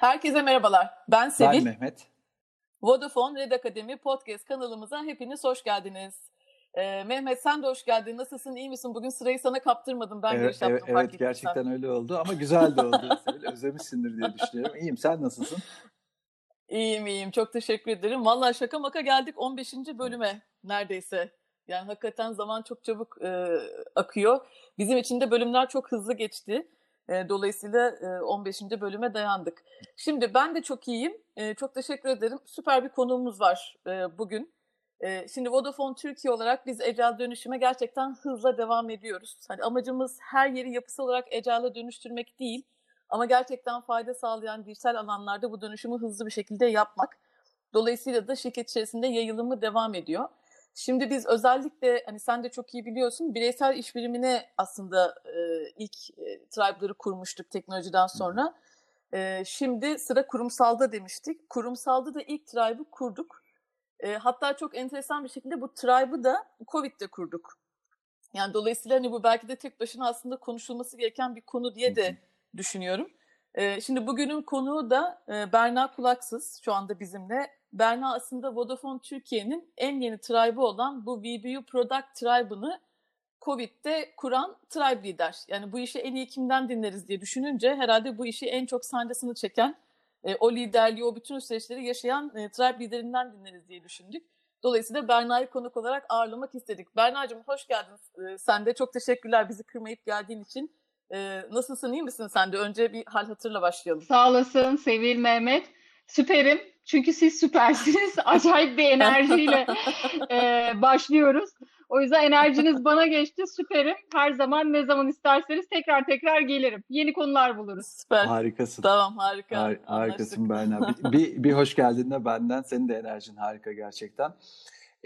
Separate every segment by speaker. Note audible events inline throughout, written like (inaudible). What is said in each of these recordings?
Speaker 1: Herkese merhabalar. Ben Sevil.
Speaker 2: Ben Mehmet.
Speaker 1: Vodafone Red Akademi Podcast kanalımıza hepiniz hoş geldiniz. Ee, Mehmet sen de hoş geldin. Nasılsın? İyi misin? Bugün sırayı sana kaptırmadım. Ben
Speaker 2: evet,
Speaker 1: giriş yaptım.
Speaker 2: Evet, evet gerçekten
Speaker 1: sen.
Speaker 2: öyle oldu ama güzel de oldu. (laughs) Özlemişsindir diye düşünüyorum. İyiyim. Sen nasılsın?
Speaker 1: İyiyim iyiyim. Çok teşekkür ederim. Vallahi şaka maka geldik 15. bölüme neredeyse. Yani hakikaten zaman çok çabuk e, akıyor. Bizim için de bölümler çok hızlı geçti. Dolayısıyla e, 15. bölüme dayandık. Şimdi ben de çok iyiyim. Çok teşekkür ederim. Süper bir konuğumuz var bugün. Şimdi Vodafone Türkiye olarak biz Ecel dönüşüme gerçekten hızla devam ediyoruz. Hani amacımız her yeri yapısal olarak Ecel'e dönüştürmek değil. Ama gerçekten fayda sağlayan dijital alanlarda bu dönüşümü hızlı bir şekilde yapmak. Dolayısıyla da şirket içerisinde yayılımı devam ediyor. Şimdi biz özellikle hani sen de çok iyi biliyorsun bireysel iş birimine aslında e, ilk e, tribe'ları kurmuştuk teknolojiden sonra. E, şimdi sıra kurumsalda demiştik. Kurumsalda da ilk tribe'ı kurduk. E, hatta çok enteresan bir şekilde bu tribe'ı da Covid'de kurduk. Yani dolayısıyla hani bu belki de tek başına aslında konuşulması gereken bir konu diye de düşünüyorum. Şimdi bugünün konuğu da Berna Kulaksız şu anda bizimle. Berna aslında Vodafone Türkiye'nin en yeni tribe'ı olan bu VBU Product Tribe'ını Covid'de kuran tribe lider. Yani bu işi en iyi kimden dinleriz diye düşününce herhalde bu işi en çok sancısını çeken, o liderliği, o bütün süreçleri yaşayan tribe liderinden dinleriz diye düşündük. Dolayısıyla Berna'yı konuk olarak ağırlamak istedik. Berna'cığım hoş geldin. Sen de çok teşekkürler bizi kırmayıp geldiğin için. E, nasılsın, iyi misin sen de? Önce bir hal hatırla başlayalım.
Speaker 3: Sağ olasın Sevil Mehmet. Süperim. Çünkü siz süpersiniz. (laughs) Acayip bir enerjiyle (laughs) e, başlıyoruz. O yüzden enerjiniz bana geçti. Süperim. Her zaman ne zaman isterseniz tekrar tekrar gelirim. Yeni konular buluruz.
Speaker 1: Süper.
Speaker 2: Harikasın.
Speaker 1: Tamam harika.
Speaker 2: Har harikasın Berna. Bir, (laughs) bir, bir hoş geldin de benden. Senin de enerjin harika gerçekten.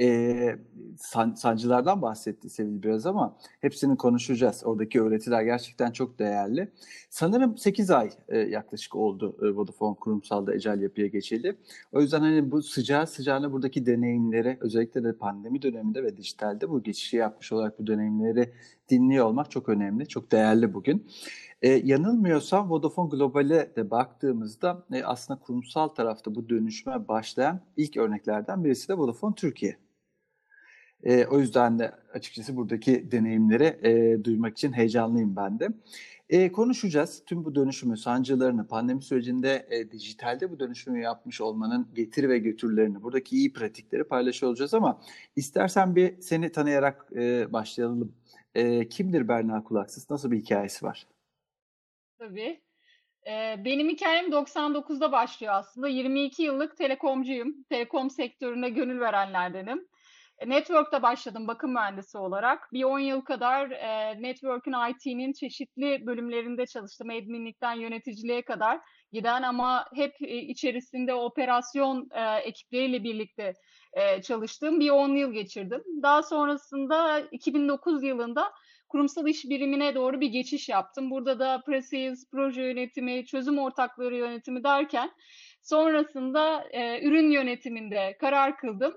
Speaker 2: Ee, san, sancılardan bahsetti Sevil biraz ama hepsini konuşacağız. Oradaki öğretiler gerçekten çok değerli. Sanırım 8 ay e, yaklaşık oldu e, Vodafone kurumsalda ecel yapıya geçeli. O yüzden hani bu sıcağı sıcağına buradaki deneyimleri özellikle de pandemi döneminde ve dijitalde bu geçişi yapmış olarak bu deneyimleri dinliyor olmak çok önemli, çok değerli bugün. E, yanılmıyorsam Vodafone Global'e de baktığımızda e, aslında kurumsal tarafta bu dönüşme başlayan ilk örneklerden birisi de Vodafone Türkiye. E, o yüzden de açıkçası buradaki deneyimleri e, duymak için heyecanlıyım ben de. E, konuşacağız tüm bu dönüşümü, sancılarını, pandemi sürecinde e, dijitalde bu dönüşümü yapmış olmanın getiri ve götürlerini, buradaki iyi pratikleri paylaşıyor olacağız ama istersen bir seni tanıyarak e, başlayalım. E, kimdir Berna Kulaksız? Nasıl bir hikayesi var?
Speaker 3: Tabii. Ee, benim hikayem 99'da başlıyor aslında. 22 yıllık telekomcuyum. Telekom sektörüne gönül verenlerdenim. Network'ta başladım bakım mühendisi olarak. Bir 10 yıl kadar e, Network'ün IT'nin çeşitli bölümlerinde çalıştım. Adminlikten yöneticiliğe kadar giden ama hep e, içerisinde operasyon e, ekipleriyle birlikte e, çalıştığım bir 10 yıl geçirdim. Daha sonrasında 2009 yılında kurumsal iş birimine doğru bir geçiş yaptım. Burada da pre-sales, proje yönetimi, çözüm ortakları yönetimi derken sonrasında e, ürün yönetiminde karar kıldım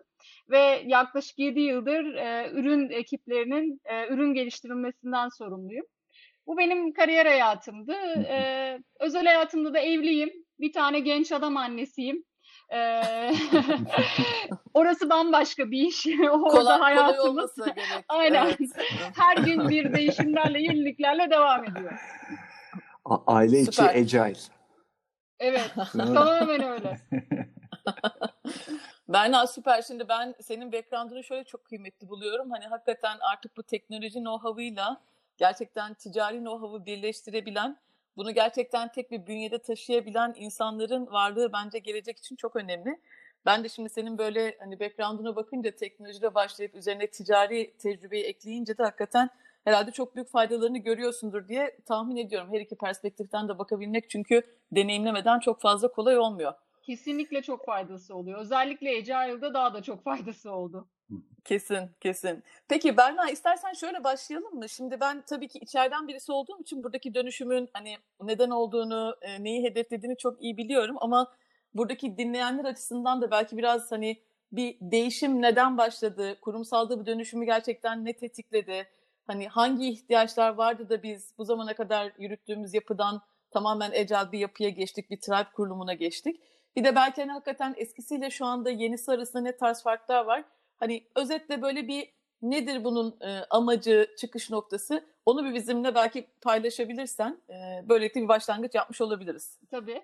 Speaker 3: ve yaklaşık 7 yıldır e, ürün ekiplerinin e, ürün geliştirilmesinden sorumluyum. Bu benim kariyer hayatımdı. E, özel hayatımda da evliyim. Bir tane genç adam annesiyim. (laughs) Orası bambaşka bir iş. (laughs) Orada
Speaker 1: kolay,
Speaker 3: hayatımız.
Speaker 1: Kolay (laughs)
Speaker 3: Aynen. Evet. Her gün bir değişimlerle, yeniliklerle devam ediyor.
Speaker 2: A aile içi Süper. agile.
Speaker 3: Evet. Tamamen öyle.
Speaker 1: Berna süper. Şimdi ben senin background'ını şöyle çok kıymetli buluyorum. Hani hakikaten artık bu teknoloji know-how'ıyla gerçekten ticari know-how'ı birleştirebilen, bunu gerçekten tek bir bünyede taşıyabilen insanların varlığı bence gelecek için çok önemli. Ben de şimdi senin böyle hani background'una bakınca teknolojide başlayıp üzerine ticari tecrübeyi ekleyince de hakikaten herhalde çok büyük faydalarını görüyorsundur diye tahmin ediyorum. Her iki perspektiften de bakabilmek çünkü deneyimlemeden çok fazla kolay olmuyor.
Speaker 3: Kesinlikle çok faydası oluyor. Özellikle Agile'da daha da çok (laughs) faydası oldu.
Speaker 1: Kesin, kesin. Peki Berna istersen şöyle başlayalım mı? Şimdi ben tabii ki içeriden birisi olduğum için buradaki dönüşümün hani neden olduğunu, neyi hedeflediğini çok iyi biliyorum ama buradaki dinleyenler açısından da belki biraz hani bir değişim neden başladı? Kurumsalda bu dönüşümü gerçekten ne tetikledi? Hani hangi ihtiyaçlar vardı da biz bu zamana kadar yürüttüğümüz yapıdan tamamen ecel bir yapıya geçtik, bir tribe kurulumuna geçtik. Bir de belki hani hakikaten eskisiyle şu anda yenisi arasında ne tarz farklar var? Hani özetle böyle bir nedir bunun e, amacı, çıkış noktası? Onu bir bizimle belki paylaşabilirsen e, böylelikle bir başlangıç yapmış olabiliriz.
Speaker 3: Tabii.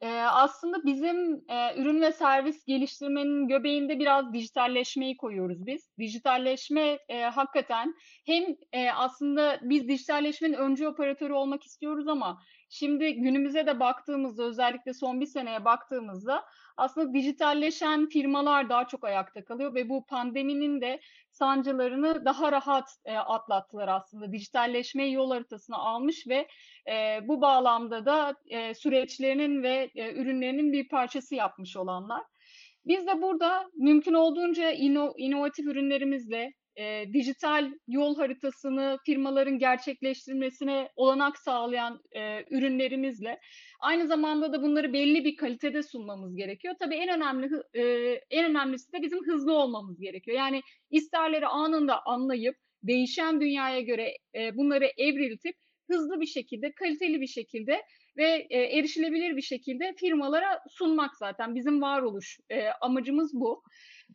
Speaker 3: Ee, aslında bizim e, ürün ve servis geliştirmenin göbeğinde biraz dijitalleşmeyi koyuyoruz biz. Dijitalleşme e, hakikaten hem e, aslında biz dijitalleşmenin öncü operatörü olmak istiyoruz ama şimdi günümüze de baktığımızda özellikle son bir seneye baktığımızda aslında dijitalleşen firmalar daha çok ayakta kalıyor ve bu pandeminin de sancılarını daha rahat e, atlattılar aslında. Dijitalleşmeyi yol haritasına almış ve e, bu bağlamda da e, süreçlerinin ve e, ürünlerinin bir parçası yapmış olanlar. Biz de burada mümkün olduğunca ino, inovatif ürünlerimizle e, dijital yol haritasını firmaların gerçekleştirmesine olanak sağlayan e, ürünlerimizle aynı zamanda da bunları belli bir kalitede sunmamız gerekiyor. Tabii en önemli e, en önemlisi de bizim hızlı olmamız gerekiyor. Yani isterleri anında anlayıp değişen dünyaya göre e, bunları evriltip hızlı bir şekilde, kaliteli bir şekilde ve e, erişilebilir bir şekilde firmalara sunmak zaten bizim varoluş e, amacımız bu.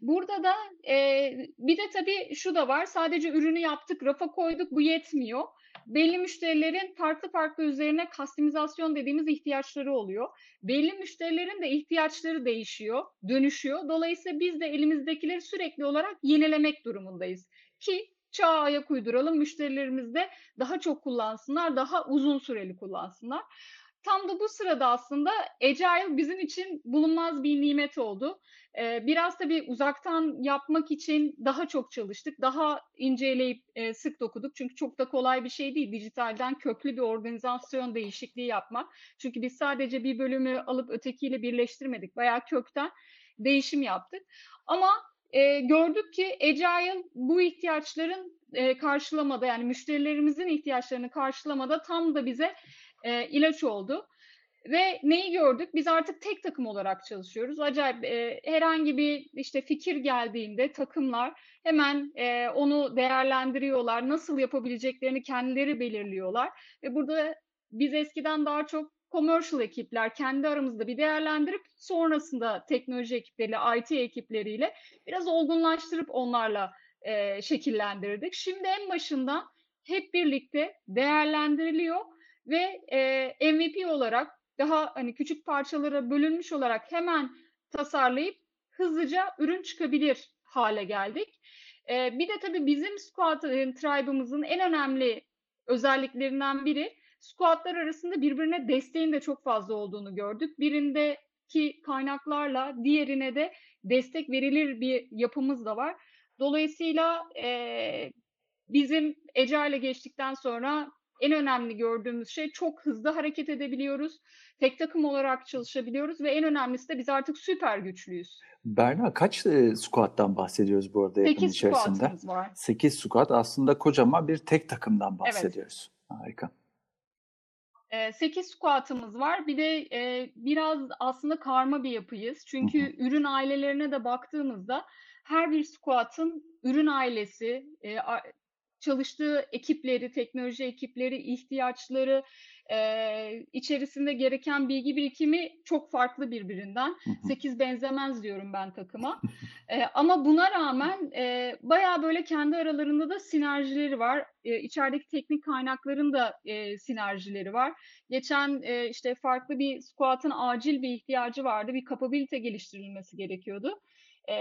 Speaker 3: Burada da e, bir de tabii şu da var. Sadece ürünü yaptık, rafa koyduk bu yetmiyor. Belli müşterilerin farklı farklı üzerine kastimizasyon dediğimiz ihtiyaçları oluyor. Belli müşterilerin de ihtiyaçları değişiyor, dönüşüyor. Dolayısıyla biz de elimizdekileri sürekli olarak yenilemek durumundayız. Ki çağa ayak uyduralım, müşterilerimiz de daha çok kullansınlar, daha uzun süreli kullansınlar. Tam da bu sırada aslında Agile bizim için bulunmaz bir nimet oldu. Ee, biraz tabii uzaktan yapmak için daha çok çalıştık, daha inceleyip e, sık dokuduk. Çünkü çok da kolay bir şey değil dijitalden köklü bir organizasyon değişikliği yapmak. Çünkü biz sadece bir bölümü alıp ötekiyle birleştirmedik, bayağı kökten değişim yaptık. Ama e, gördük ki Agile bu ihtiyaçların e, karşılamada yani müşterilerimizin ihtiyaçlarını karşılamada tam da bize e, ilaç oldu. Ve neyi gördük? Biz artık tek takım olarak çalışıyoruz. Acayip e, herhangi bir işte fikir geldiğinde takımlar hemen e, onu değerlendiriyorlar. Nasıl yapabileceklerini kendileri belirliyorlar. Ve burada biz eskiden daha çok commercial ekipler kendi aramızda bir değerlendirip sonrasında teknoloji ekipleriyle, IT ekipleriyle biraz olgunlaştırıp onlarla e, şekillendirdik. Şimdi en başından hep birlikte değerlendiriliyor ve e, MVP olarak daha hani küçük parçalara bölünmüş olarak hemen tasarlayıp hızlıca ürün çıkabilir hale geldik. E, bir de tabii bizim squad e, tribe'ımızın en önemli özelliklerinden biri squadlar arasında birbirine desteğin de çok fazla olduğunu gördük. Birindeki kaynaklarla diğerine de destek verilir bir yapımız da var. Dolayısıyla e, bizim Agile geçtikten sonra en önemli gördüğümüz şey çok hızlı hareket edebiliyoruz. Tek takım olarak çalışabiliyoruz ve en önemlisi de biz artık süper güçlüyüz.
Speaker 2: Berna kaç e, squat'tan bahsediyoruz bu arada yapım
Speaker 3: 8
Speaker 2: içerisinde?
Speaker 3: squat'ımız var.
Speaker 2: 8 squat aslında kocaman bir tek takımdan bahsediyoruz. Harika.
Speaker 3: 8 squat'ımız var. Bir de e, biraz aslında karma bir yapıyız. Çünkü
Speaker 2: Hı hı.
Speaker 3: ürün ailelerine de baktığımızda her bir squat'ın ürün ailesi, e, çalıştığı ekipleri, teknoloji ekipleri, ihtiyaçları, e, içerisinde gereken bilgi birikimi çok farklı birbirinden. 8 benzemez diyorum ben takıma. (laughs) E, ama buna rağmen e, bayağı böyle kendi aralarında da sinerjileri var. E, içerideki teknik kaynakların da e, sinerjileri var. Geçen e, işte farklı bir squat'ın acil bir ihtiyacı vardı. Bir kapabilite geliştirilmesi gerekiyordu. E,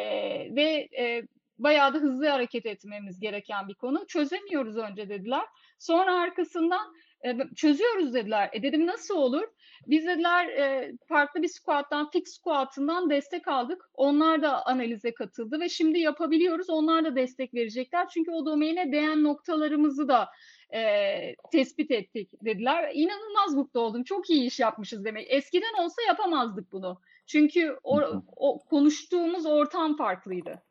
Speaker 3: ve e, bayağı da hızlı hareket etmemiz gereken bir konu. Çözemiyoruz önce dediler. Sonra arkasından e, çözüyoruz dediler. E dedim nasıl olur? Biz dediler e, farklı bir squat'tan, fix squat'ından destek aldık. Onlar da analize katıldı ve şimdi yapabiliyoruz. Onlar da destek verecekler. Çünkü o domaine değen noktalarımızı da e, tespit ettik dediler. İnanılmaz mutlu oldum. Çok iyi iş yapmışız demek. Eskiden olsa yapamazdık bunu. Çünkü o, o konuştuğumuz ortam farklıydı.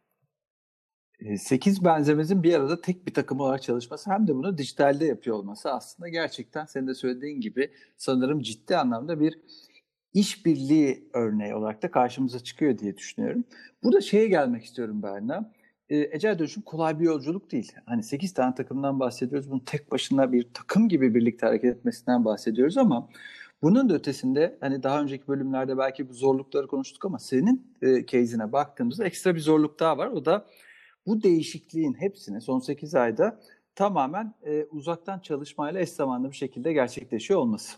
Speaker 2: 8 benzemezin bir arada tek bir takım olarak çalışması hem de bunu dijitalde yapıyor olması aslında gerçekten senin de söylediğin gibi sanırım ciddi anlamda bir işbirliği örneği olarak da karşımıza çıkıyor diye düşünüyorum. Burada şeye gelmek istiyorum Berna. Ecel dönüşüm kolay bir yolculuk değil. Hani 8 tane takımdan bahsediyoruz. Bunun tek başına bir takım gibi birlikte hareket etmesinden bahsediyoruz ama Bunun da ötesinde hani daha önceki bölümlerde belki bu zorlukları konuştuk ama senin e, case'ine baktığımızda ekstra bir zorluk daha var. O da bu değişikliğin hepsini son 8 ayda tamamen e, uzaktan çalışmayla eş zamanlı bir şekilde gerçekleşiyor olması.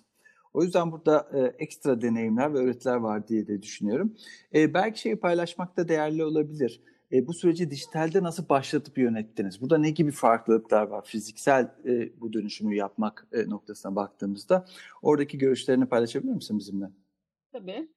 Speaker 2: O yüzden burada e, ekstra deneyimler ve öğretiler var diye de düşünüyorum. E, belki şeyi paylaşmak da değerli olabilir. E, bu süreci dijitalde nasıl başlatıp yönettiniz? Burada ne gibi farklılıklar var fiziksel e, bu dönüşümü yapmak e, noktasına baktığımızda? Oradaki görüşlerini paylaşabilir misin bizimle?
Speaker 3: Tabii.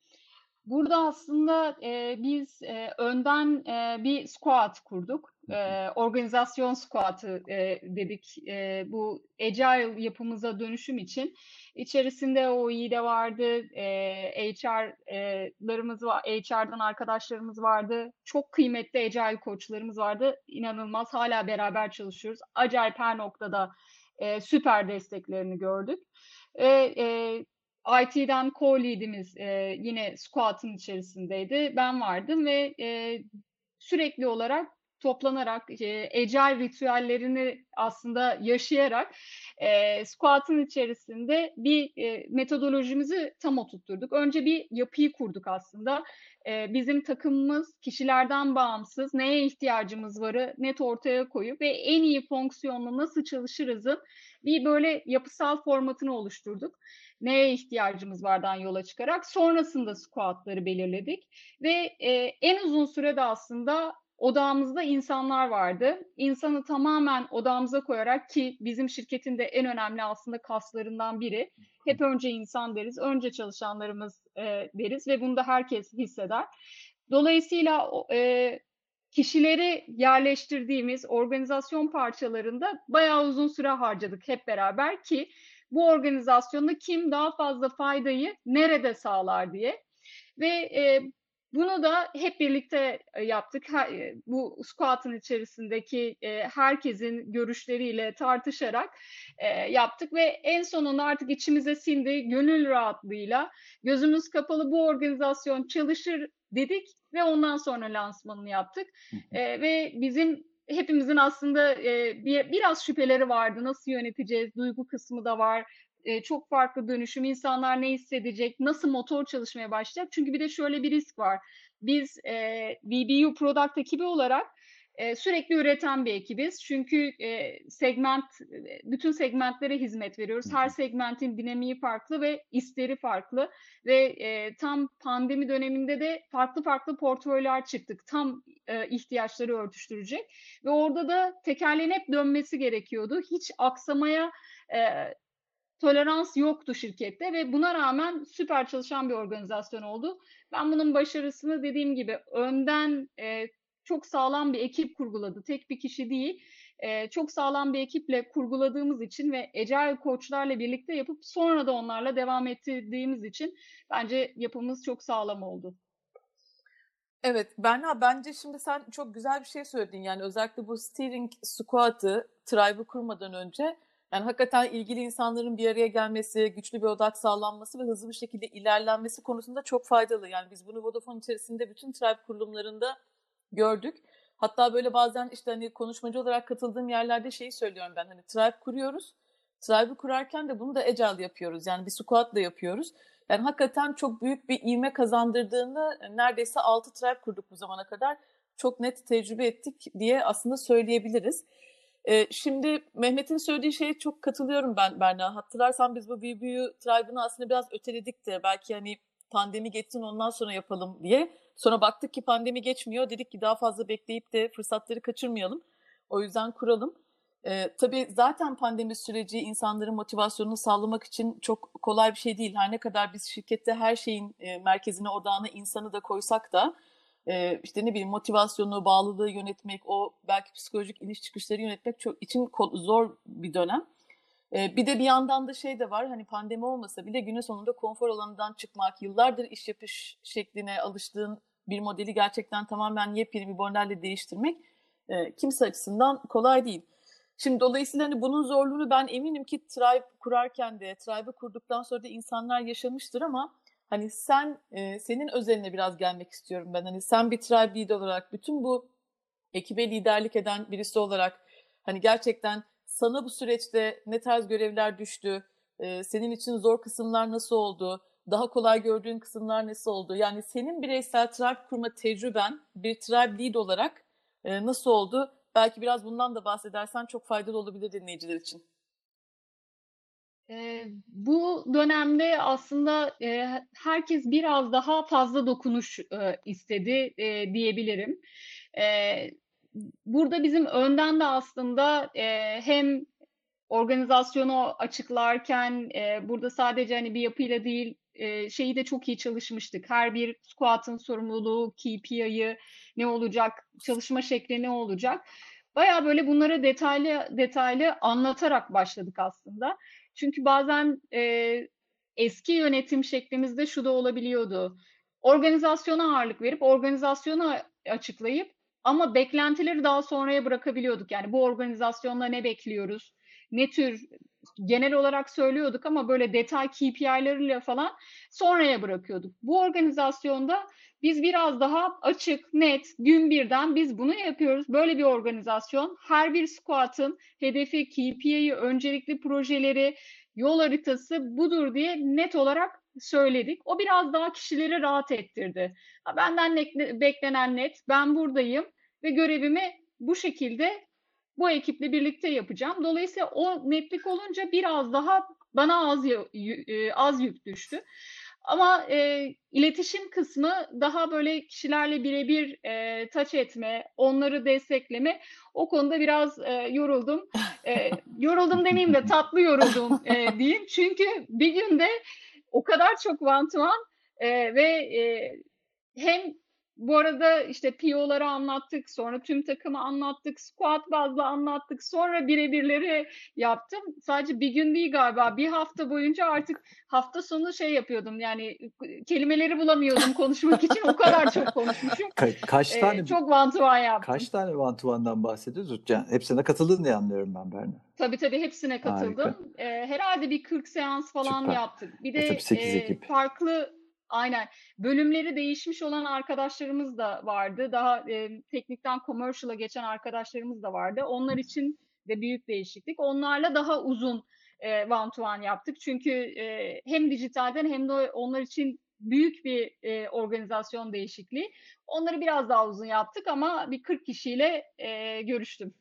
Speaker 3: Burada aslında e, biz e, önden e, bir squad kurduk. E, organizasyon squat'ı e, dedik. E, bu agile yapımıza dönüşüm için. İçerisinde OE de vardı, e, HR'larımız var, HR'dan arkadaşlarımız vardı. Çok kıymetli agile koçlarımız vardı. İnanılmaz hala beraber çalışıyoruz. Acayip her noktada e, süper desteklerini gördük. E, e, IT'den co-lead'imiz e, yine squad'ın içerisindeydi. Ben vardım ve e, sürekli olarak toplanarak, e, ritüellerini aslında yaşayarak e, squat'ın içerisinde bir e, metodolojimizi tam oturtturduk. Önce bir yapıyı kurduk aslında. E, bizim takımımız kişilerden bağımsız neye ihtiyacımız varı net ortaya koyup ve en iyi fonksiyonla nasıl çalışırızın bir böyle yapısal formatını oluşturduk. Neye ihtiyacımız vardan yola çıkarak sonrasında squatları belirledik ve e, en uzun sürede aslında odağımızda insanlar vardı. İnsanı tamamen odağımıza koyarak ki bizim şirketin de en önemli aslında kaslarından biri. Hep önce insan deriz, önce çalışanlarımız e, deriz ve bunu da herkes hisseder. Dolayısıyla e, kişileri yerleştirdiğimiz organizasyon parçalarında bayağı uzun süre harcadık hep beraber ki bu organizasyonda kim daha fazla faydayı nerede sağlar diye. Ve e, bunu da hep birlikte e, yaptık. Bu squat'ın içerisindeki e, herkesin görüşleriyle tartışarak e, yaptık ve en sonunda artık içimize sindi gönül rahatlığıyla gözümüz kapalı bu organizasyon çalışır dedik ve ondan sonra lansmanını yaptık. Ve bizim hepimizin aslında bir, biraz şüpheleri vardı. Nasıl yöneteceğiz? Duygu kısmı da var e, çok farklı dönüşüm, insanlar ne hissedecek, nasıl motor çalışmaya başlayacak? Çünkü bir de şöyle bir risk var. Biz e, BBU Product ekibi olarak e, sürekli üreten bir ekibiz. Çünkü e, segment, bütün segmentlere hizmet veriyoruz. Her segmentin dinamiği farklı ve isteri farklı. Ve e, tam pandemi döneminde de farklı farklı portföyler çıktık. Tam e, ihtiyaçları örtüştürecek. Ve orada da tekerleğin hep dönmesi gerekiyordu. Hiç aksamaya e, tolerans yoktu şirkette ve buna rağmen süper çalışan bir organizasyon oldu. Ben bunun başarısını dediğim gibi önden e, çok sağlam bir ekip kurguladı. Tek bir kişi değil. E, çok sağlam bir ekiple kurguladığımız için ve Agile koçlarla birlikte yapıp sonra da onlarla devam ettirdiğimiz için bence yapımız çok sağlam oldu.
Speaker 1: Evet Berna bence şimdi sen çok güzel bir şey söyledin. Yani özellikle bu steering squat'ı tribe'ı kurmadan önce yani hakikaten ilgili insanların bir araya gelmesi, güçlü bir odak sağlanması ve hızlı bir şekilde ilerlenmesi konusunda çok faydalı. Yani biz bunu Vodafone içerisinde bütün tribe kurulumlarında gördük. Hatta böyle bazen işte hani konuşmacı olarak katıldığım yerlerde şeyi söylüyorum ben hani tribe kuruyoruz. Tribe'ı kurarken de bunu da agile yapıyoruz. Yani bir squat da yapıyoruz. Yani hakikaten çok büyük bir ivme kazandırdığını neredeyse 6 tribe kurduk bu zamana kadar. Çok net tecrübe ettik diye aslında söyleyebiliriz. E, şimdi Mehmet'in söylediği şeye çok katılıyorum ben Berna. Hatırlarsan biz bu BBU Tribe'ını aslında biraz öteledik de belki hani pandemi geçsin ondan sonra yapalım diye. Sonra baktık ki pandemi geçmiyor. Dedik ki daha fazla bekleyip de fırsatları kaçırmayalım. O yüzden kuralım. Ee, tabii zaten pandemi süreci insanların motivasyonunu sağlamak için çok kolay bir şey değil. Her ne kadar biz şirkette her şeyin e, merkezine, odağına insanı da koysak da e, işte ne bileyim motivasyonu, bağlılığı yönetmek, o belki psikolojik iniş çıkışları yönetmek çok için zor bir dönem. Bir de bir yandan da şey de var hani pandemi olmasa bile günün sonunda konfor alanından çıkmak, yıllardır iş yapış şekline alıştığın bir modeli gerçekten tamamen yepyeni bir modelle değiştirmek e, kimse açısından kolay değil. Şimdi dolayısıyla hani bunun zorluğunu ben eminim ki Tribe kurarken de, Tribe'ı kurduktan sonra da insanlar yaşamıştır ama Hani sen senin özeline biraz gelmek istiyorum ben. Hani sen bir tribe lead olarak bütün bu ekibe liderlik eden birisi olarak hani gerçekten sana bu süreçte ne tarz görevler düştü? senin için zor kısımlar nasıl oldu? Daha kolay gördüğün kısımlar nasıl oldu? Yani senin bireysel tribe kurma tecrüben bir tribe lead olarak nasıl oldu? Belki biraz bundan da bahsedersen çok faydalı olabilir dinleyiciler için.
Speaker 3: Bu dönemde aslında herkes biraz daha fazla dokunuş istedi diyebilirim. Burada bizim önden de aslında e, hem organizasyonu açıklarken e, burada sadece hani bir yapıyla değil e, şeyi de çok iyi çalışmıştık. Her bir squat'ın sorumluluğu, KPI'yi ne olacak, çalışma şekli ne olacak. Baya böyle bunları detaylı detaylı anlatarak başladık aslında. Çünkü bazen e, eski yönetim şeklimizde şu da olabiliyordu. Organizasyona ağırlık verip organizasyonu açıklayıp ama beklentileri daha sonraya bırakabiliyorduk. Yani bu organizasyonda ne bekliyoruz? Ne tür genel olarak söylüyorduk ama böyle detay KPI'leriyle falan sonraya bırakıyorduk. Bu organizasyonda biz biraz daha açık, net, gün birden biz bunu yapıyoruz. Böyle bir organizasyon. Her bir squat'ın hedefi, KPI'yi, öncelikli projeleri, yol haritası budur diye net olarak söyledik. O biraz daha kişileri rahat ettirdi. Benden beklenen net, ben buradayım ve görevimi bu şekilde bu ekiple birlikte yapacağım. Dolayısıyla o netlik olunca biraz daha bana az az yük düştü. Ama e, iletişim kısmı daha böyle kişilerle birebir e, taç etme, onları destekleme. O konuda biraz e, yoruldum. E, yoruldum demeyeyim de tatlı yoruldum e, diyeyim. Çünkü bir günde o kadar çok one e, ve e, hem bu arada işte PO'ları anlattık, sonra tüm takımı anlattık, squad bazlı anlattık, sonra birebirleri yaptım. Sadece bir gün değil galiba, bir hafta boyunca artık hafta sonu şey yapıyordum yani kelimeleri bulamıyordum konuşmak için o kadar çok konuşmuşum.
Speaker 2: Ka- kaç tane?
Speaker 3: Ee, çok one to one yaptım.
Speaker 2: Kaç tane one to one'dan bahsediyoruz? Yani hepsine katıldın diye anlıyorum ben Berna.
Speaker 3: Tabii tabii hepsine katıldım. Ee, herhalde bir 40 seans falan
Speaker 2: Süper.
Speaker 3: yaptık. Bir
Speaker 2: E,
Speaker 3: de e,
Speaker 2: ekip.
Speaker 3: farklı Aynen. Bölümleri değişmiş olan arkadaşlarımız da vardı. Daha e, teknikten commercial'a geçen arkadaşlarımız da vardı. Onlar için de büyük değişiklik. Onlarla daha uzun e, one to one yaptık. Çünkü e, hem dijitalden hem de onlar için büyük bir e, organizasyon değişikliği. Onları biraz daha uzun yaptık ama bir 40 kişiyle e, görüştüm.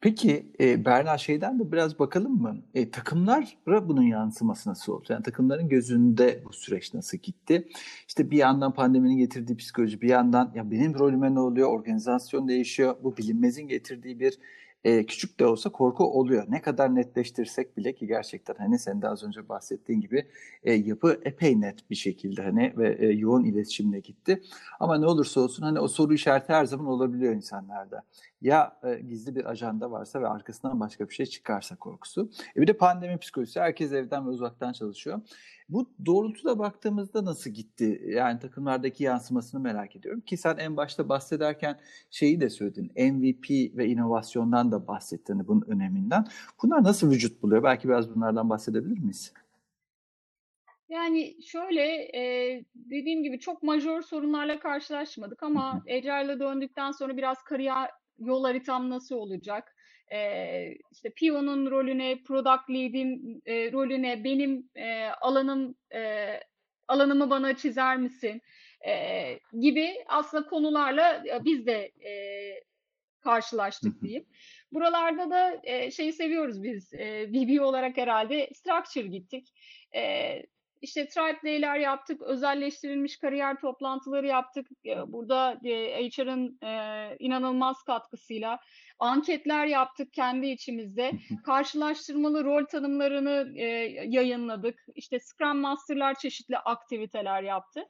Speaker 2: Peki e, Berna şeyden de biraz bakalım mı? E, takımlara bunun yansıması nasıl oldu? Yani takımların gözünde bu süreç nasıl gitti? İşte bir yandan pandeminin getirdiği psikoloji, bir yandan ya benim rolüme ne oluyor? Organizasyon değişiyor. Bu bilinmezin getirdiği bir e, küçük de olsa korku oluyor. Ne kadar netleştirsek bile ki gerçekten hani sen de az önce bahsettiğin gibi e, yapı epey net bir şekilde hani ve e, yoğun iletişimle gitti. Ama ne olursa olsun hani o soru işareti her zaman olabiliyor insanlarda. Ya e, gizli bir ajanda varsa ve arkasından başka bir şey çıkarsa korkusu. E, bir de pandemi psikolojisi. Herkes evden ve uzaktan çalışıyor. Bu doğrultuda baktığımızda nasıl gitti? Yani takımlardaki yansımasını merak ediyorum. Ki sen en başta bahsederken şeyi de söyledin. MVP ve inovasyondan da bahsettin hani bunun öneminden. Bunlar nasıl vücut buluyor? Belki biraz bunlardan bahsedebilir miyiz?
Speaker 3: Yani şöyle e, dediğim gibi çok majör sorunlarla karşılaşmadık ama Agile'a döndükten sonra biraz kariyer yol haritam nasıl olacak? e, işte PO'nun rolüne, product lead'in e, rolüne, benim e, alanım e, alanımı bana çizer misin? E, gibi aslında konularla biz de e, karşılaştık diyeyim. Buralarda da e, şeyi seviyoruz biz. E, VB olarak herhalde structure gittik. E, işte Tribe Day'ler yaptık, özelleştirilmiş kariyer toplantıları yaptık. Burada e, HR'ın e, inanılmaz katkısıyla anketler yaptık kendi içimizde. Karşılaştırmalı rol tanımlarını e, yayınladık. İşte Scrum Master'lar çeşitli aktiviteler yaptı.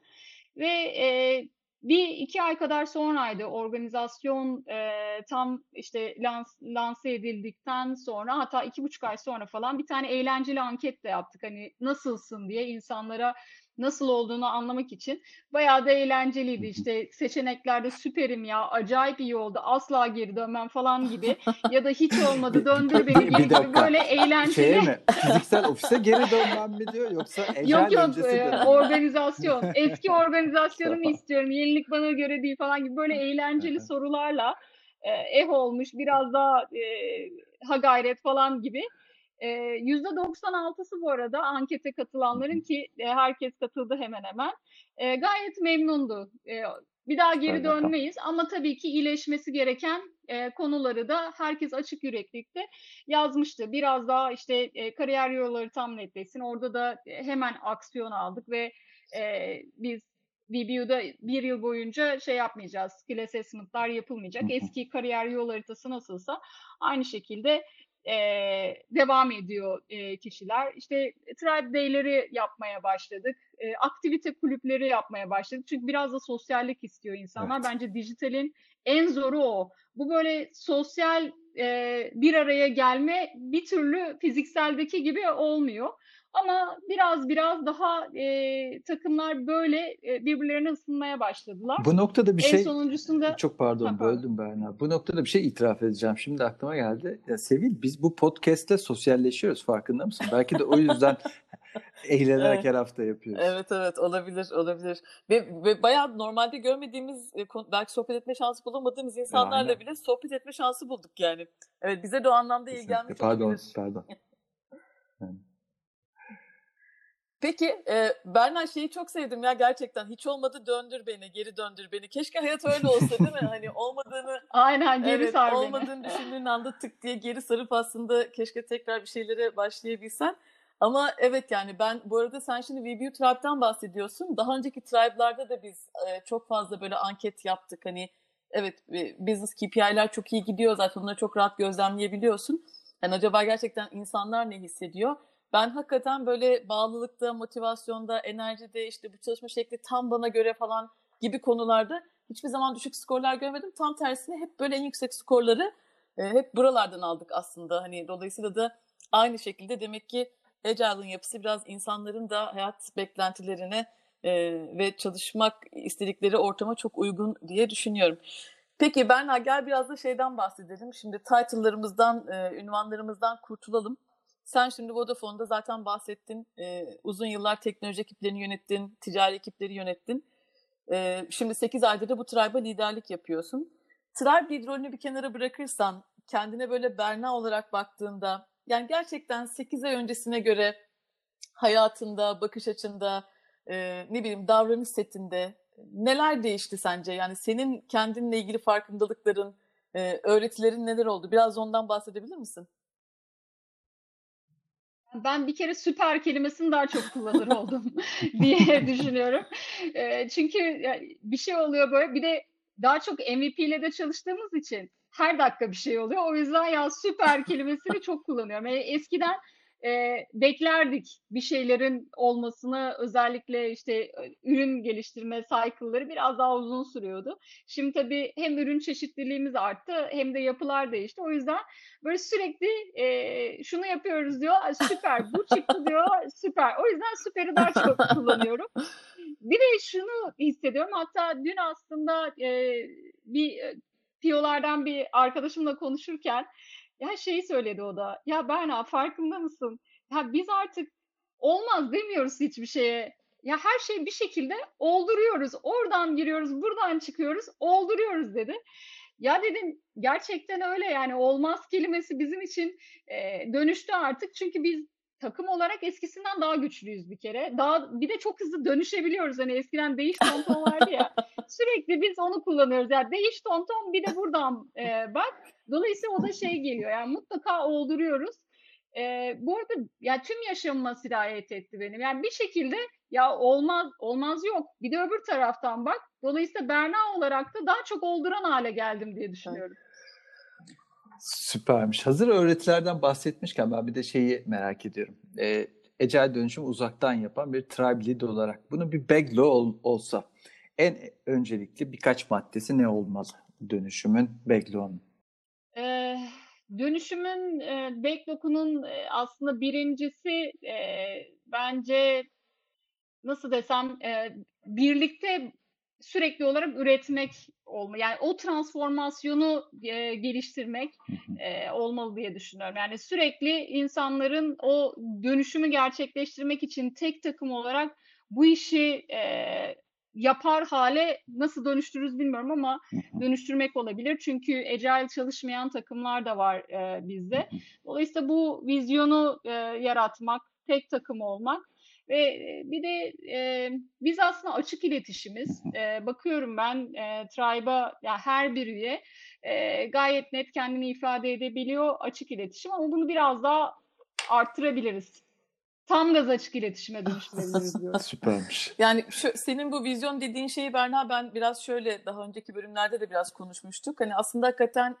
Speaker 3: Ve bir iki ay kadar sonraydı organizasyon e, tam işte lans, lanse edildikten sonra hatta iki buçuk ay sonra falan bir tane eğlenceli anket de yaptık. Hani nasılsın diye insanlara nasıl olduğunu anlamak için bayağı da eğlenceliydi. İşte seçeneklerde süperim ya, acayip iyi oldu, asla geri dönmem falan gibi ya da hiç olmadı (laughs) döndür beni gibi, gibi böyle eğlenceli.
Speaker 2: Şeye mi? Fiziksel ofise geri dönmem mi diyor yoksa ecel
Speaker 3: Yok yok e, organizasyon. (laughs) Eski organizasyonumu istiyorum. Yenilik bana göre değil falan gibi böyle eğlenceli sorularla e, eh olmuş biraz daha e, ha gayret falan gibi E, %96'sı bu arada ankete katılanların ki e, herkes katıldı hemen hemen. E, gayet memnundu. E, bir daha geri dönmeyiz ama tabii ki iyileşmesi gereken e, konuları da herkes açık yüreklilikte yazmıştı. Biraz daha işte e, kariyer yolları tam netleşsin. Orada da hemen aksiyon aldık ve e, biz VBU'da bir yıl boyunca şey yapmayacağız. Skill assessment'lar yapılmayacak. Eski kariyer yol haritası nasılsa aynı şekilde e, devam ediyor e, kişiler. İşte tribe day'leri yapmaya başladık. E, aktivite kulüpleri yapmaya başladık. Çünkü biraz da sosyallik istiyor insanlar.
Speaker 2: Evet.
Speaker 3: Bence dijitalin en zoru o. Bu böyle sosyal e, bir araya gelme bir türlü fizikseldeki gibi olmuyor. Ama biraz biraz daha e, takımlar böyle e, birbirlerine ısınmaya başladılar.
Speaker 2: Bu noktada bir
Speaker 3: en
Speaker 2: şey
Speaker 3: sonuncusunda
Speaker 2: çok pardon
Speaker 3: Ha, pardon.
Speaker 2: böldüm Berna. Bu noktada bir şey itiraf edeceğim. Şimdi aklıma geldi. Ya Sevil biz bu podcast'te sosyalleşiyoruz farkında mısın? Belki de o yüzden (laughs) eğlenerek
Speaker 1: Evet.
Speaker 2: her hafta yapıyoruz.
Speaker 1: Evet evet olabilir olabilir. Ve, ve bayağı normalde görmediğimiz e, belki sohbet etme şansı bulamadığımız insanlarla
Speaker 2: Aynen.
Speaker 1: bile sohbet etme şansı bulduk yani. Evet bize de o anlamda iyi gelmiş
Speaker 2: Pardon,
Speaker 1: olabilir.
Speaker 2: pardon. (laughs)
Speaker 1: Peki e, Berna şeyi çok sevdim ya gerçekten hiç olmadı döndür beni geri döndür beni. Keşke hayat öyle olsa değil mi? (laughs) Hani olmadığını
Speaker 3: aynen geri
Speaker 1: evet,
Speaker 3: sar beni.
Speaker 1: olmadığını düşündüğün anda tık diye geri sarıp aslında keşke tekrar bir şeylere başlayabilsen. Ama evet yani ben bu arada sen şimdi VBU Tribe'den bahsediyorsun. Daha önceki Tribe'larda da biz e, çok fazla böyle anket yaptık. Hani evet business KPI'ler çok iyi gidiyor zaten onları çok rahat gözlemleyebiliyorsun. Yani acaba gerçekten insanlar ne hissediyor? Ben hakikaten böyle bağlılıkta, motivasyonda, enerjide işte bu çalışma şekli tam bana göre falan gibi konularda hiçbir zaman düşük skorlar görmedim. Tam tersine hep böyle en yüksek skorları e, hep buralardan aldık aslında. Hani dolayısıyla da aynı şekilde demek ki Agile'ın yapısı biraz insanların da hayat beklentilerine e, ve çalışmak istedikleri ortama çok uygun diye düşünüyorum. Peki Berna gel biraz da şeyden bahsedelim. Şimdi title'larımızdan, e, ünvanlarımızdan kurtulalım. Sen şimdi Vodafone'da zaten bahsettin. E, uzun yıllar teknoloji ekiplerini yönettin, ticari ekipleri yönettin. E, şimdi 8 aydır da bu Tribe'a liderlik yapıyorsun. Tribe lider rolünü bir kenara bırakırsan, kendine böyle Berna olarak baktığında, yani gerçekten 8 ay öncesine göre hayatında, bakış açında, e, ne bileyim davranış setinde neler değişti sence? Yani senin kendinle ilgili farkındalıkların, e, öğretilerin neler oldu? Biraz ondan bahsedebilir misin?
Speaker 3: Ben bir kere süper kelimesini daha çok kullanır (laughs) oldum (laughs) diye düşünüyorum. E, çünkü yani bir şey oluyor böyle bir de daha çok MVP ile de çalıştığımız için her dakika bir şey oluyor. O yüzden ya süper kelimesini çok kullanıyorum. Yani eskiden e, beklerdik bir şeylerin olmasını özellikle işte e, ürün geliştirme cycle'ları biraz daha uzun sürüyordu. Şimdi tabii hem ürün çeşitliliğimiz arttı hem de yapılar değişti. O yüzden böyle sürekli e, şunu yapıyoruz diyor "Ay, süper bu çıktı diyor süper. O yüzden süperi daha çok (laughs) kullanıyorum. Bir de şunu hissediyorum hatta dün aslında e, bir e, piyolardan bir arkadaşımla konuşurken ya şeyi söyledi o da. Ya Berna farkında mısın? Ya biz artık olmaz demiyoruz hiçbir şeye. Ya her şeyi bir şekilde olduruyoruz. Oradan giriyoruz, buradan çıkıyoruz, olduruyoruz dedi. Ya dedim gerçekten öyle yani olmaz kelimesi bizim için e, dönüştü artık. Çünkü biz takım olarak eskisinden daha güçlüyüz bir kere. Daha bir de çok hızlı dönüşebiliyoruz. Hani eskiden değiş tonton vardı ya. (laughs) Sürekli biz onu kullanıyoruz. Yani değiş tonton bir de buradan e, bak. Dolayısıyla o da şey geliyor. Yani mutlaka olduruyoruz. E, bu arada ya tüm yaşamıma sirayet etti benim. Yani bir şekilde ya olmaz olmaz yok. Bir de öbür taraftan bak. Dolayısıyla Berna olarak da daha çok olduran hale geldim diye düşünüyorum.
Speaker 2: Süpermiş. Hazır öğretilerden bahsetmişken ben bir de şeyi merak ediyorum. Ee, Ecel dönüşüm uzaktan yapan bir tribe lead olarak bunun bir backlow ol, olsa en öncelikli birkaç maddesi ne olmalı dönüşümün backlog'unun?
Speaker 3: Ee, dönüşümün e, backlog'unun e, aslında birincisi e, bence nasıl desem e, birlikte sürekli olarak üretmek olma. Yani o transformasyonu e, geliştirmek e, olmalı diye düşünüyorum. Yani sürekli insanların o dönüşümü gerçekleştirmek için tek takım olarak bu işi e, yapar hale nasıl dönüştürürüz bilmiyorum ama dönüştürmek olabilir. Çünkü agile çalışmayan takımlar da var e, bizde. Dolayısıyla bu vizyonu e, yaratmak, tek takım olmak ve e, bir de e, biz aslında açık iletişimiz. E, bakıyorum ben e, Tribe'a ya her bir üye e, gayet net kendini ifade edebiliyor açık iletişim ama bunu biraz daha arttırabiliriz. Tam gaz açık iletişime dönüştürebiliriz (laughs) diyorum.
Speaker 2: Süpermiş.
Speaker 1: Yani şu, senin bu vizyon dediğin şeyi Berna ben biraz şöyle daha önceki bölümlerde de biraz konuşmuştuk. Hani aslında hakikaten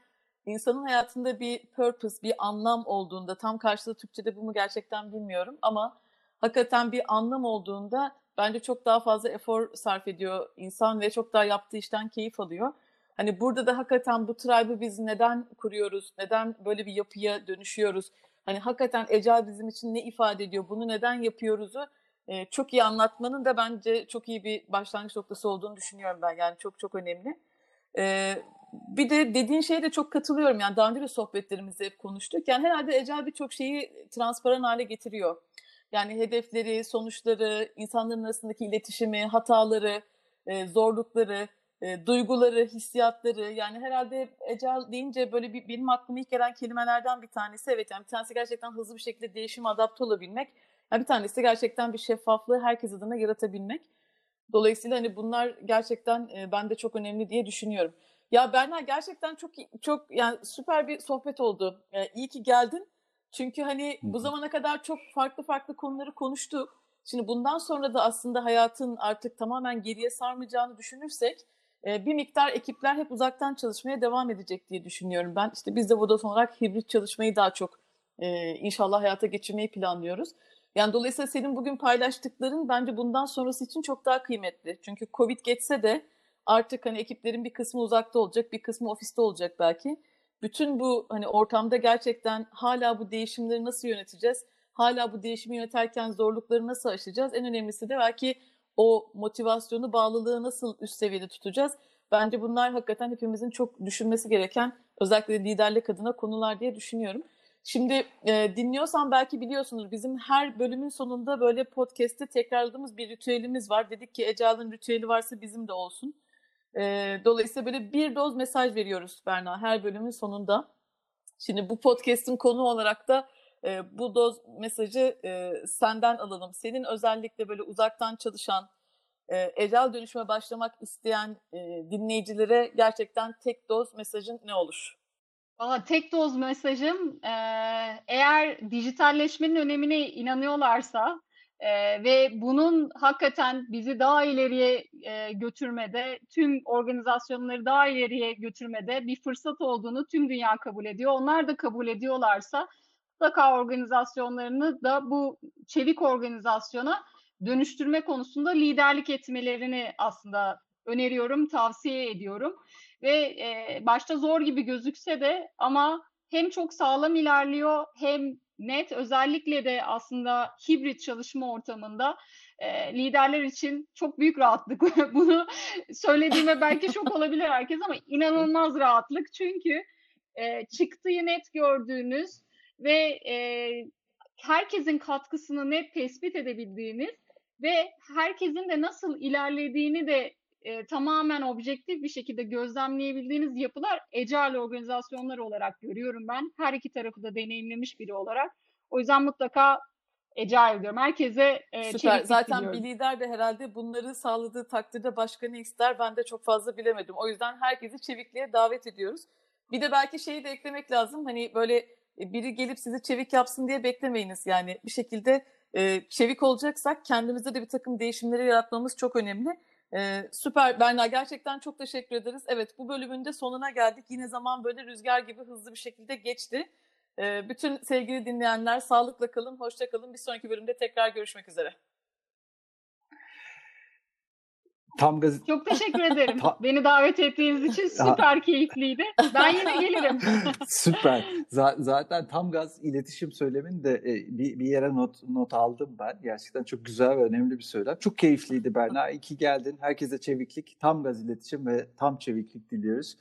Speaker 1: insanın hayatında bir purpose, bir anlam olduğunda tam karşılığı Türkçe'de bu mu gerçekten bilmiyorum ama hakikaten bir anlam olduğunda bence çok daha fazla efor sarf ediyor insan ve çok daha yaptığı işten keyif alıyor. Hani burada da hakikaten bu tribe'ı biz neden kuruyoruz? Neden böyle bir yapıya dönüşüyoruz? Hani hakikaten Ecel bizim için ne ifade ediyor? Bunu neden yapıyoruzu e, çok iyi anlatmanın da bence çok iyi bir başlangıç noktası olduğunu düşünüyorum ben. Yani çok çok önemli. E, bir de dediğin şeye de çok katılıyorum. Yani daha önce de sohbetlerimizde hep konuştuk. Yani herhalde Ecel birçok şeyi transparan hale getiriyor. Yani hedefleri, sonuçları, insanların arasındaki iletişimi, hataları, e, zorlukları, e, duyguları, hissiyatları. Yani herhalde Ecel deyince böyle bir, benim aklıma ilk gelen kelimelerden bir tanesi. Evet yani bir tanesi gerçekten hızlı bir şekilde değişime adapte olabilmek. Yani bir tanesi gerçekten bir şeffaflığı herkes adına yaratabilmek. Dolayısıyla hani bunlar gerçekten e, bende çok önemli diye düşünüyorum. Ya Berna gerçekten çok çok yani süper bir sohbet oldu. E, iyi ki geldin. Çünkü hani bu zamana kadar çok farklı farklı konuları konuştuk. Şimdi bundan sonra da aslında hayatın artık tamamen geriye sarmayacağını düşünürsek bir miktar ekipler hep uzaktan çalışmaya devam edecek diye düşünüyorum ben. İşte biz de Vodafone olarak hibrit çalışmayı daha çok inşallah hayata geçirmeyi planlıyoruz. Yani dolayısıyla senin bugün paylaştıkların bence bundan sonrası için çok daha kıymetli. Çünkü Covid geçse de artık hani ekiplerin bir kısmı uzakta olacak, bir kısmı ofiste olacak belki. Bütün bu hani ortamda gerçekten hala bu değişimleri nasıl yöneteceğiz? Hala bu değişimi yöneterken zorlukları nasıl aşacağız? En önemlisi de belki o motivasyonu, bağlılığı nasıl üst seviyede tutacağız? Bence bunlar hakikaten hepimizin çok düşünmesi gereken özellikle liderlik adına konular diye düşünüyorum. Şimdi e, dinliyorsan belki biliyorsunuz bizim her bölümün sonunda böyle podcast'te tekrarladığımız bir ritüelimiz var. Dedik ki Ecal'ın ritüeli varsa bizim de olsun. E, dolayısıyla böyle bir doz mesaj veriyoruz Berna her bölümün sonunda. Şimdi bu podcast'in konu olarak da e, bu doz mesajı e, senden alalım. Senin özellikle böyle uzaktan çalışan, e, Ecel dönüşüme başlamak isteyen e, dinleyicilere gerçekten tek doz mesajın ne olur?
Speaker 3: Valla tek doz mesajım eğer dijitalleşmenin önemine inanıyorlarsa ve bunun hakikaten bizi daha ileriye götürmede, tüm organizasyonları daha ileriye götürmede bir fırsat olduğunu tüm dünya kabul ediyor. Onlar da kabul ediyorlarsa mutlaka organizasyonlarını da bu çevik organizasyona dönüştürme konusunda liderlik etmelerini aslında öneriyorum, tavsiye ediyorum ve e, başta zor gibi gözükse de ama hem çok sağlam ilerliyor hem net özellikle de aslında hibrit çalışma ortamında e, liderler için çok büyük rahatlık. (laughs) Bunu söylediğime belki şok (laughs) olabilir herkes ama inanılmaz rahatlık çünkü e, çıktığı net gördüğünüz ve e, herkesin katkısını net tespit edebildiğiniz ve herkesin de nasıl ilerlediğini de e, tamamen objektif bir şekilde gözlemleyebildiğiniz yapılar ecel organizasyonlar olarak görüyorum ben. Her iki tarafı da deneyimlemiş biri olarak. O yüzden mutlaka ecel diyorum. Herkese e,
Speaker 1: Süper. Zaten diliyorum. bir lider de herhalde bunları sağladığı takdirde başka ne ister ben de çok fazla bilemedim. O yüzden herkesi çevikliğe davet ediyoruz. Bir de belki şeyi de eklemek lazım. Hani böyle biri gelip sizi çevik yapsın diye beklemeyiniz. Yani bir şekilde e, çevik olacaksak kendimizde de bir takım değişimleri yaratmamız çok önemli. Ee, süper Berna gerçekten çok teşekkür ederiz. Evet bu bölümün de sonuna geldik. Yine zaman böyle rüzgar gibi hızlı bir şekilde geçti. Ee, bütün sevgili dinleyenler sağlıkla kalın, hoşça kalın. Bir sonraki bölümde tekrar görüşmek üzere.
Speaker 2: Tam gaz...
Speaker 3: Çok teşekkür ederim. (laughs) Ta... Beni davet ettiğiniz için süper keyifliydi. Ben yine gelirim. (laughs)
Speaker 2: süper. Z- zaten tam gaz iletişim söylemin de e, bir, bir yere not not aldım ben. Gerçekten çok güzel ve önemli bir söylem. Çok keyifliydi Berna. İyi ki geldin. Herkese çeviklik, tam gaz iletişim ve tam çeviklik diliyoruz.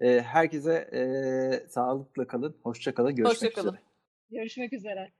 Speaker 2: E, herkese e, sağlıkla kalın, hoşça kalın. Görüşmek
Speaker 1: hoşça kalın.
Speaker 2: üzere.
Speaker 3: Görüşmek üzere.